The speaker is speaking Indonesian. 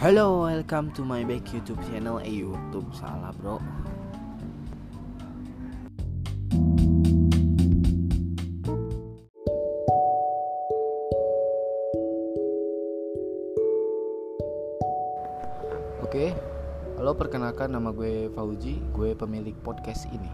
Halo, welcome to my back YouTube channel. Eh, YouTube salah, Bro. Oke, halo perkenalkan nama gue Fauji, gue pemilik podcast ini.